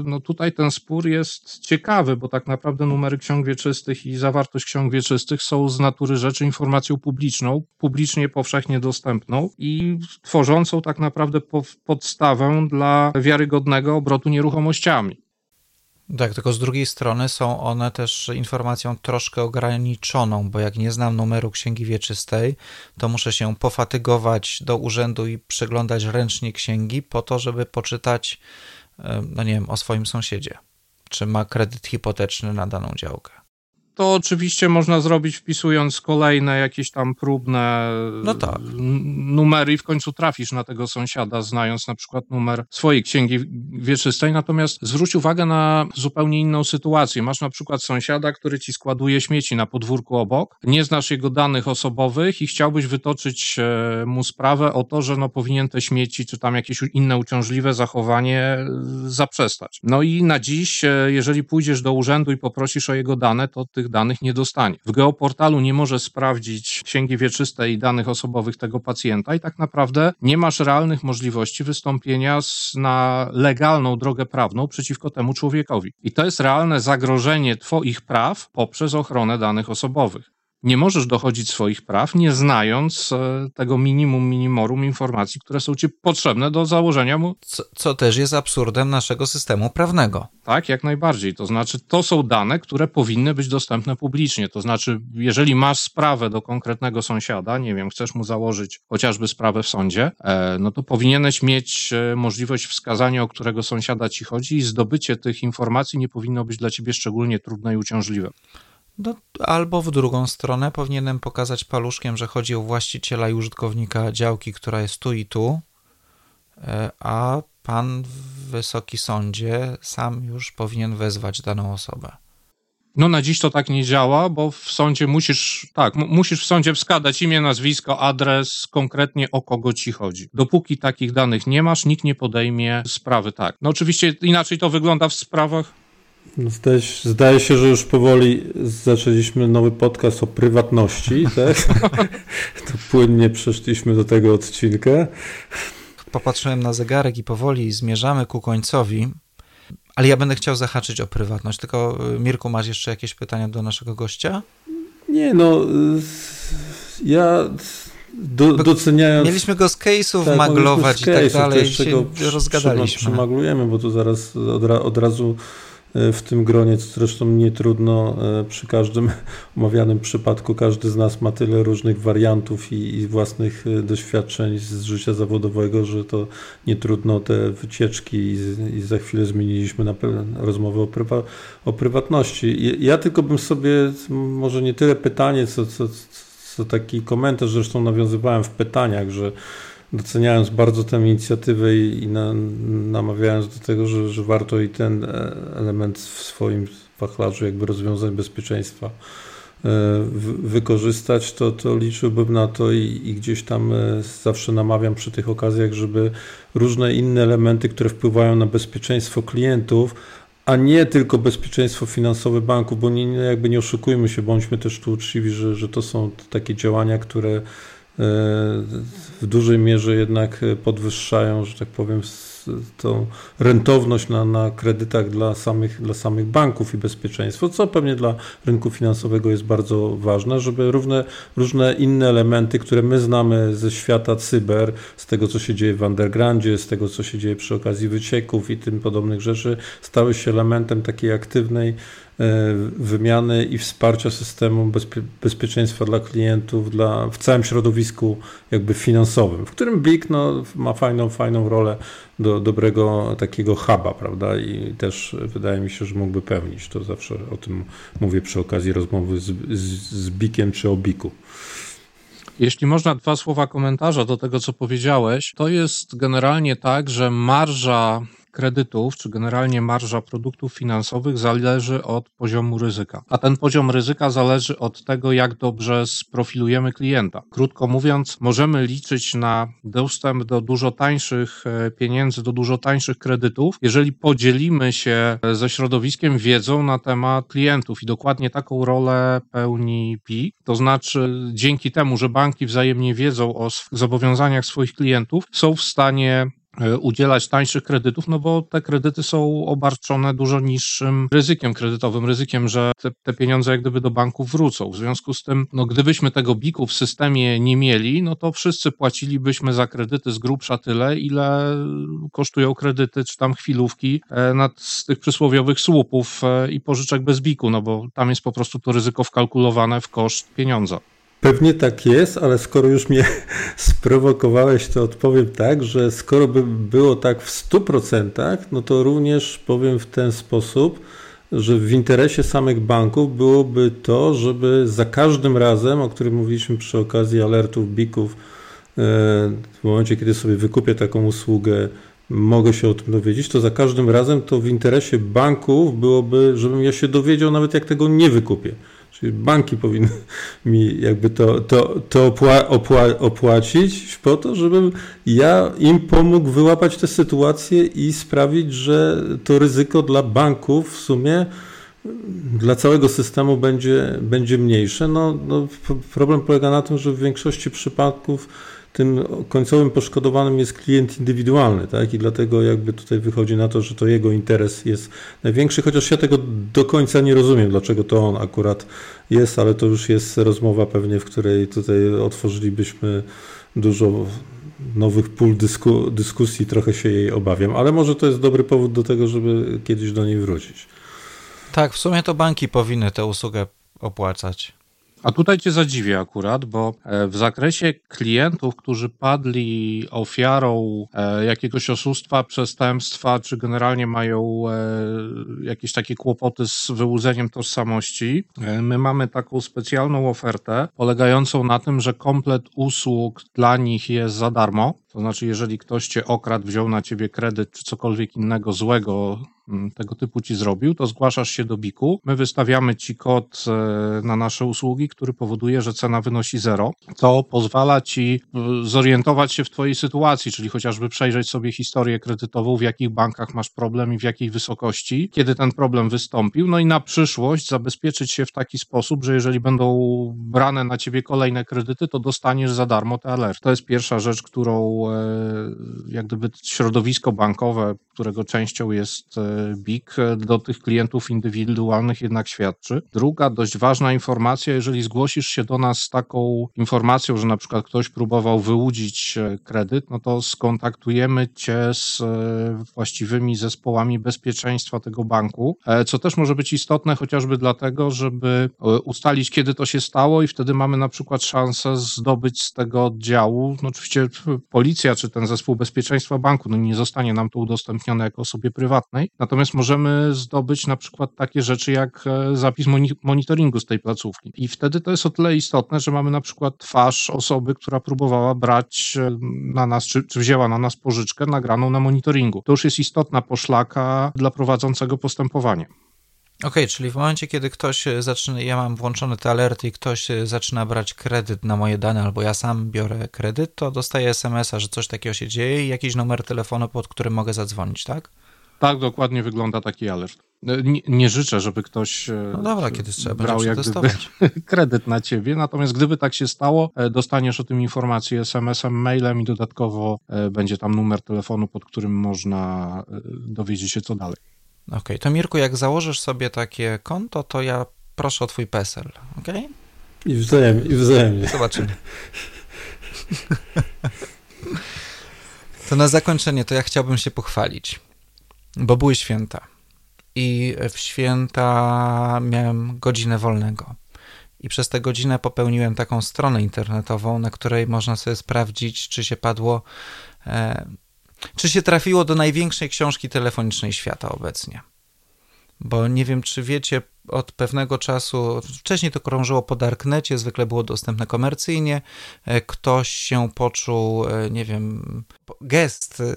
no tutaj ten spór jest ciekawy, bo tak naprawdę numery ksiąg wieczystych i zawartość ksiąg wieczystych są z natury rzeczy informacją publiczną, publicznie powszechnie dostępną i tworzącą tak naprawdę podstawę dla wiarygodnego obrotu nieruchomościami. Tak, tylko z drugiej strony są one też informacją troszkę ograniczoną, bo jak nie znam numeru księgi wieczystej, to muszę się pofatygować do urzędu i przeglądać ręcznie księgi po to, żeby poczytać, no nie wiem, o swoim sąsiedzie, czy ma kredyt hipoteczny na daną działkę to oczywiście można zrobić wpisując kolejne jakieś tam próbne no tak. numery i w końcu trafisz na tego sąsiada, znając na przykład numer swojej księgi wieczystej. Natomiast zwróć uwagę na zupełnie inną sytuację. Masz na przykład sąsiada, który ci składuje śmieci na podwórku obok, nie znasz jego danych osobowych i chciałbyś wytoczyć e, mu sprawę o to, że no powinien te śmieci czy tam jakieś inne uciążliwe zachowanie e, zaprzestać. No i na dziś, e, jeżeli pójdziesz do urzędu i poprosisz o jego dane, to tych danych nie dostanie. W geoportalu nie może sprawdzić księgi wieczystej i danych osobowych tego pacjenta i tak naprawdę nie masz realnych możliwości wystąpienia na legalną drogę prawną przeciwko temu człowiekowi. I to jest realne zagrożenie Twoich praw poprzez ochronę danych osobowych. Nie możesz dochodzić swoich praw, nie znając e, tego minimum minimorum informacji, które są ci potrzebne do założenia mu. Co, co, też jest absurdem naszego systemu prawnego. Tak, jak najbardziej. To znaczy, to są dane, które powinny być dostępne publicznie. To znaczy, jeżeli masz sprawę do konkretnego sąsiada, nie wiem, chcesz mu założyć chociażby sprawę w sądzie, e, no to powinieneś mieć e, możliwość wskazania, o którego sąsiada ci chodzi i zdobycie tych informacji nie powinno być dla ciebie szczególnie trudne i uciążliwe. No, albo w drugą stronę powinienem pokazać paluszkiem, że chodzi o właściciela i użytkownika działki, która jest tu i tu, e, a pan w Wysoki Sądzie sam już powinien wezwać daną osobę. No na dziś to tak nie działa, bo w sądzie musisz, tak, musisz w sądzie wskazać imię, nazwisko, adres, konkretnie o kogo ci chodzi. Dopóki takich danych nie masz, nikt nie podejmie sprawy, tak. No oczywiście inaczej to wygląda w sprawach zdaje, się, zdaje się, że już powoli zaczęliśmy nowy podcast o prywatności, tak? to płynnie przeszliśmy do tego odcinka. Popatrzyłem na zegarek i powoli zmierzamy ku końcowi, ale ja będę chciał zahaczyć o prywatność. Tylko y, Mirku, masz jeszcze jakieś pytania do naszego gościa? Nie, no ja do, doceniając... Mieliśmy go z case'ów tak, maglować i tak dalej, się rozgadaliśmy. Przemaglujemy, bo tu zaraz od, od razu w tym gronie, co zresztą nie trudno e, przy każdym omawianym przypadku. Każdy z nas ma tyle różnych wariantów i, i własnych e, doświadczeń z życia zawodowego, że to nie trudno te wycieczki i, i za chwilę zmieniliśmy na rozmowę o, prywa, o prywatności. Ja tylko bym sobie, może nie tyle pytanie, co, co, co taki komentarz, zresztą nawiązywałem w pytaniach, że doceniając bardzo tę inicjatywę i, i na, namawiając do tego, że, że warto i ten e, element w swoim wachlarzu jakby rozwiązań bezpieczeństwa e, wykorzystać, to, to liczyłbym na to i, i, gdzieś tam e, zawsze namawiam przy tych okazjach, żeby różne inne elementy, które wpływają na bezpieczeństwo klientów, a nie tylko bezpieczeństwo finansowe banków, bo nie, jakby nie oszukujmy się, bądźmy też tu uczciwi, że, że to są takie działania, które w dużej mierze jednak podwyższają, że tak powiem, tą rentowność na, na kredytach dla samych, dla samych banków i bezpieczeństwo, co pewnie dla rynku finansowego jest bardzo ważne, żeby różne, różne inne elementy, które my znamy ze świata cyber, z tego co się dzieje w undergroundzie, z tego co się dzieje przy okazji wycieków i tym podobnych rzeczy, stały się elementem takiej aktywnej wymiany i wsparcia systemu bezpie bezpieczeństwa dla klientów dla, w całym środowisku jakby finansowym, w którym BIG no, ma fajną, fajną rolę do dobrego takiego huba, prawda? I też wydaje mi się, że mógłby pełnić. To zawsze o tym mówię przy okazji rozmowy z, z, z BIkiem czy o BIku. Jeśli można dwa słowa komentarza do tego, co powiedziałeś, to jest generalnie tak, że marża kredytów, czy generalnie marża produktów finansowych zależy od poziomu ryzyka. A ten poziom ryzyka zależy od tego, jak dobrze sprofilujemy klienta. Krótko mówiąc, możemy liczyć na dostęp do dużo tańszych e, pieniędzy, do dużo tańszych kredytów, jeżeli podzielimy się ze środowiskiem wiedzą na temat klientów. I dokładnie taką rolę pełni PI. To znaczy, dzięki temu, że banki wzajemnie wiedzą o zobowiązaniach swoich klientów, są w stanie udzielać tańszych kredytów, no bo te kredyty są obarczone dużo niższym ryzykiem kredytowym, ryzykiem, że te, te, pieniądze jak gdyby do banków wrócą. W związku z tym, no gdybyśmy tego biku w systemie nie mieli, no to wszyscy płacilibyśmy za kredyty z grubsza tyle, ile kosztują kredyty czy tam chwilówki e, nad z tych przysłowiowych słupów e, i pożyczek bez biku, no bo tam jest po prostu to ryzyko wkalkulowane w koszt pieniądza. Pewnie tak jest, ale skoro już mnie sprowokowałeś, to odpowiem tak, że skoro by było tak w 100%, no to również powiem w ten sposób, że w interesie samych banków byłoby to, żeby za każdym razem, o którym mówiliśmy przy okazji alertów, bików, e, w momencie, kiedy sobie wykupię taką usługę, mogę się o tym dowiedzieć, to za każdym razem to w interesie banków byłoby, żebym ja się dowiedział nawet jak tego nie wykupię. Czyli banki powinny mi jakby to, to, to opła, opła, opłacić po to, żebym ja im pomógł wyłapać tę sytuację i sprawić, że to ryzyko dla banków w sumie dla całego systemu będzie, będzie mniejsze. No, no, problem polega na tym, że w większości przypadków tym końcowym poszkodowanym jest klient indywidualny, tak? I dlatego jakby tutaj wychodzi na to, że to jego interes jest największy, chociaż ja tego do końca nie rozumiem, dlaczego to on akurat jest, ale to już jest rozmowa pewnie, w której tutaj otworzylibyśmy dużo nowych pól dysku, dyskusji, trochę się jej obawiam, ale może to jest dobry powód do tego, żeby kiedyś do niej wrócić. Tak, w sumie to banki powinny tę usługę opłacać. A tutaj cię zadziwię akurat, bo e, w zakresie klientów, którzy padli ofiarą e, jakiegoś oszustwa, przestępstwa, czy generalnie mają e, jakieś takie kłopoty z wyłudzeniem tożsamości, my mamy taką specjalną ofertę polegającą na tym, że komplet usług dla nich jest za darmo. To znaczy, jeżeli ktoś cię okradł, wziął na ciebie kredyt, czy cokolwiek innego złego tego typu ci zrobił, to zgłaszasz się do BIK-u. My wystawiamy ci kod e, na nasze usługi, który powoduje, że cena wynosi zero. To pozwala ci e, zorientować się w twojej sytuacji, czyli chociażby przejrzeć sobie historię kredytową, w jakich bankach masz problem i w jakiej wysokości, kiedy ten problem wystąpił, no i na przyszłość zabezpieczyć się w taki sposób, że jeżeli będą brane na ciebie kolejne kredyty, to dostaniesz za darmo te alert. To jest pierwsza rzecz, którą e, jak gdyby środowisko bankowe, którego częścią jest BIK do tych klientów indywidualnych jednak świadczy. Druga dość ważna informacja, jeżeli zgłosisz się do nas z taką informacją, że na przykład ktoś próbował wyłudzić e, kredyt, no to skontaktujemy cię z e, właściwymi zespołami bezpieczeństwa tego banku, e, co też może być istotne chociażby dlatego, żeby ustalić, kiedy to się stało i wtedy mamy na przykład szansę zdobyć z tego oddziału, no oczywiście policja czy ten zespół bezpieczeństwa banku, no nie zostanie nam to udostępnione jako osobie prywatnej, Natomiast możemy zdobyć na przykład takie rzeczy jak e, zapis monitoringu z tej placówki. I wtedy to jest o tyle istotne, że mamy na przykład twarz osoby, która próbowała brać e, na nas, czy, czy wzięła na nas pożyczkę nagraną na monitoringu. To już jest istotna poszlaka dla prowadzącego postępowanie. Okej, okay, czyli w momencie, kiedy ktoś zaczyna, ja mam włączone te alerty i ktoś zaczyna brać kredyt na moje dane, albo ja sam biorę kredyt, to dostaję SMS-a, że coś takiego się dzieje i jakiś numer telefonu, pod którym mogę zadzwonić, tak? Tak, dokładnie wygląda taki alert. E, nie, nie życzę, żeby ktoś e, no dobra, kiedy trzeba brał jak kredyt na ciebie, natomiast gdyby tak się stało, e, dostaniesz o tym informację SMS-em, mailem i dodatkowo będzie tam numer telefonu, pod którym można dowiedzieć się co dalej. Okej, okay, to Mirku, jak założysz sobie takie konto, to ja proszę o twój PESEL, ok? I wzajemnie, i wzajemnie. Zobaczymy. to na zakończenie, to ja chciałbym się pochwalić bo były święta. I w święta miałem godzinę wolnego. I przez tę godzinę popełniłem taką stronę internetową, na której można sobie sprawdzić, czy się padło, e, czy się trafiło do największej książki telefonicznej świata obecnie. Bo nie wiem, czy wiecie, od pewnego czasu, wcześniej to krążyło po Darknecie, zwykle było dostępne komercyjnie, e, ktoś się poczuł, e, nie wiem, gest e,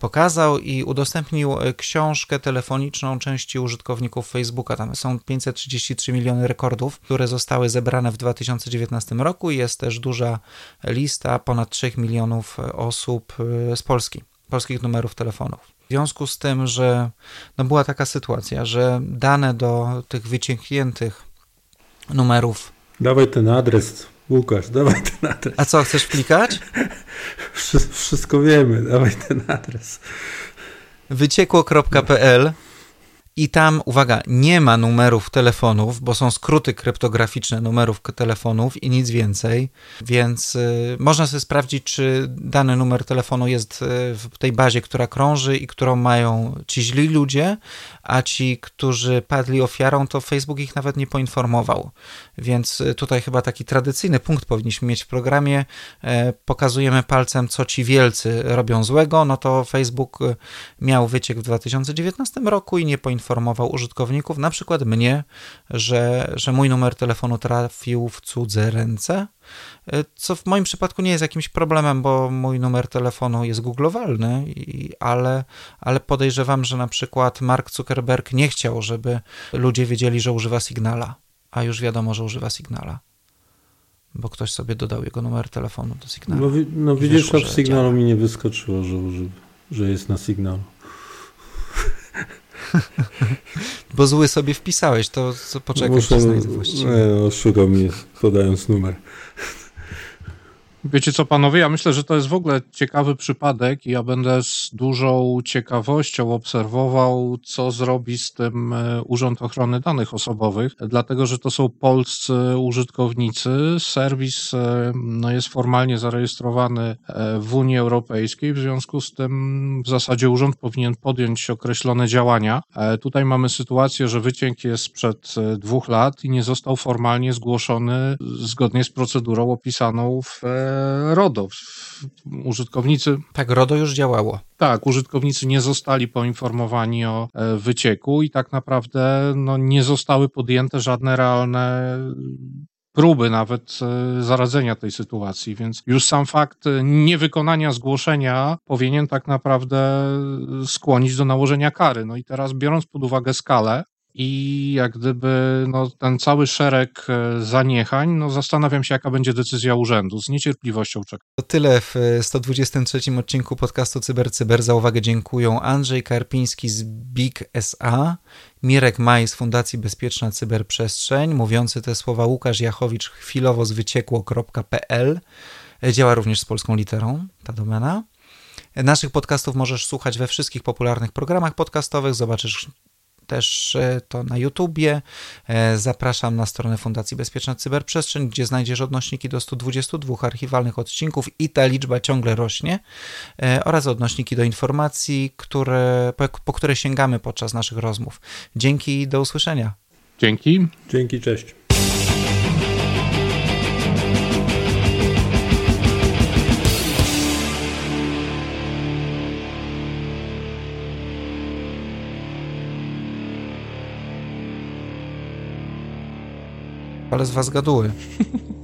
pokazał i udostępnił książkę telefoniczną części użytkowników Facebooka. Tam są 533 miliony rekordów, które zostały zebrane w 2019 roku i jest też duża lista ponad 3 milionów osób z Polski, polskich numerów telefonów. W związku z tym, że no była taka sytuacja, że dane do tych wyciągniętych numerów. Dawaj ten adres, Łukasz, dawaj ten adres. A co, chcesz wklikać? Wszystko wiemy, dawaj ten adres. Wyciekło.pl i tam, uwaga, nie ma numerów telefonów, bo są skróty kryptograficzne numerów telefonów i nic więcej, więc y, można sobie sprawdzić, czy dany numer telefonu jest y, w tej bazie, która krąży i którą mają ci źli ludzie, a ci, którzy padli ofiarą, to Facebook ich nawet nie poinformował. Więc y, tutaj chyba taki tradycyjny punkt powinniśmy mieć w programie. E, pokazujemy palcem, co ci wielcy robią złego, no to Facebook y, miał wyciek w 2019 roku i nie poinformował użytkowników, na przykład mnie, że, że mój numer telefonu trafił w cudze ręce E, co w moim przypadku nie jest jakimś problemem, bo mój numer telefonu jest googlowalny, ale, ale podejrzewam, że na przykład Mark Zuckerberg nie chciał, żeby ludzie wiedzieli, że używa Signala, a już wiadomo, że używa Signala. Bo ktoś sobie dodał jego numer telefonu do Signala. No, no widzisz, to w Signalu mi nie wyskoczyło, że, że jest na Signalu. Bo zły sobie wpisałeś, to poczekaj, no, poczekaj, Muszę, znajdę właściwie. Nie, oszukał mnie podając numer. Wiecie co, panowie, ja myślę, że to jest w ogóle ciekawy przypadek i ja będę z dużą ciekawością obserwował, co zrobi z tym e, Urząd Ochrony Danych Osobowych, dlatego, że to są polscy użytkownicy. Serwis e, no, jest formalnie zarejestrowany e, w Unii Europejskiej, w związku z tym w zasadzie urząd powinien podjąć określone działania. Tutaj mamy sytuację, że wyciek jest sprzed dwóch lat i nie został formalnie zgłoszony zgodnie z procedurą opisaną w RODO. Użytkownicy. Tak, RODO już działało. Tak, użytkownicy nie zostali poinformowani o e, wycieku i tak naprawdę no, nie zostały podjęte żadne realne próby nawet e, zaradzenia tej sytuacji, więc już sam fakt niewykonania zgłoszenia powinien tak naprawdę skłonić do nałożenia kary. No i teraz biorąc pod uwagę skalę, i jak gdyby no, ten cały szereg e, zaniechań, no, zastanawiam się, jaka będzie decyzja urzędu. Z niecierpliwością czekam. To tyle w 123 e, odcinku podcastu CyberCyber. Cyber. Za uwagę dziękuję Andrzej Karpiński z Big SA, Mirek Maj z Fundacji Bezpieczna Cyberprzestrzeń, mówiący te słowa Łukasz Jachowicz chwilowo z wyciekło.pl. E, działa również z polską literą ta domena. Naszych podcastów możesz słuchać we wszystkich popularnych programach podcastowych. Zobaczysz też e, to na YouTubie. E, zapraszam na stronę Fundacji Bezpieczna Cyberprzestrzeń, gdzie znajdziesz odnośniki do 122 archiwalnych odcinków i ta liczba ciągle rośnie, e, oraz odnośniki do informacji, które, po, po które sięgamy podczas naszych rozmów. Dzięki i do usłyszenia. Dzięki. Dzięki, cześć. Ale z was gaduły.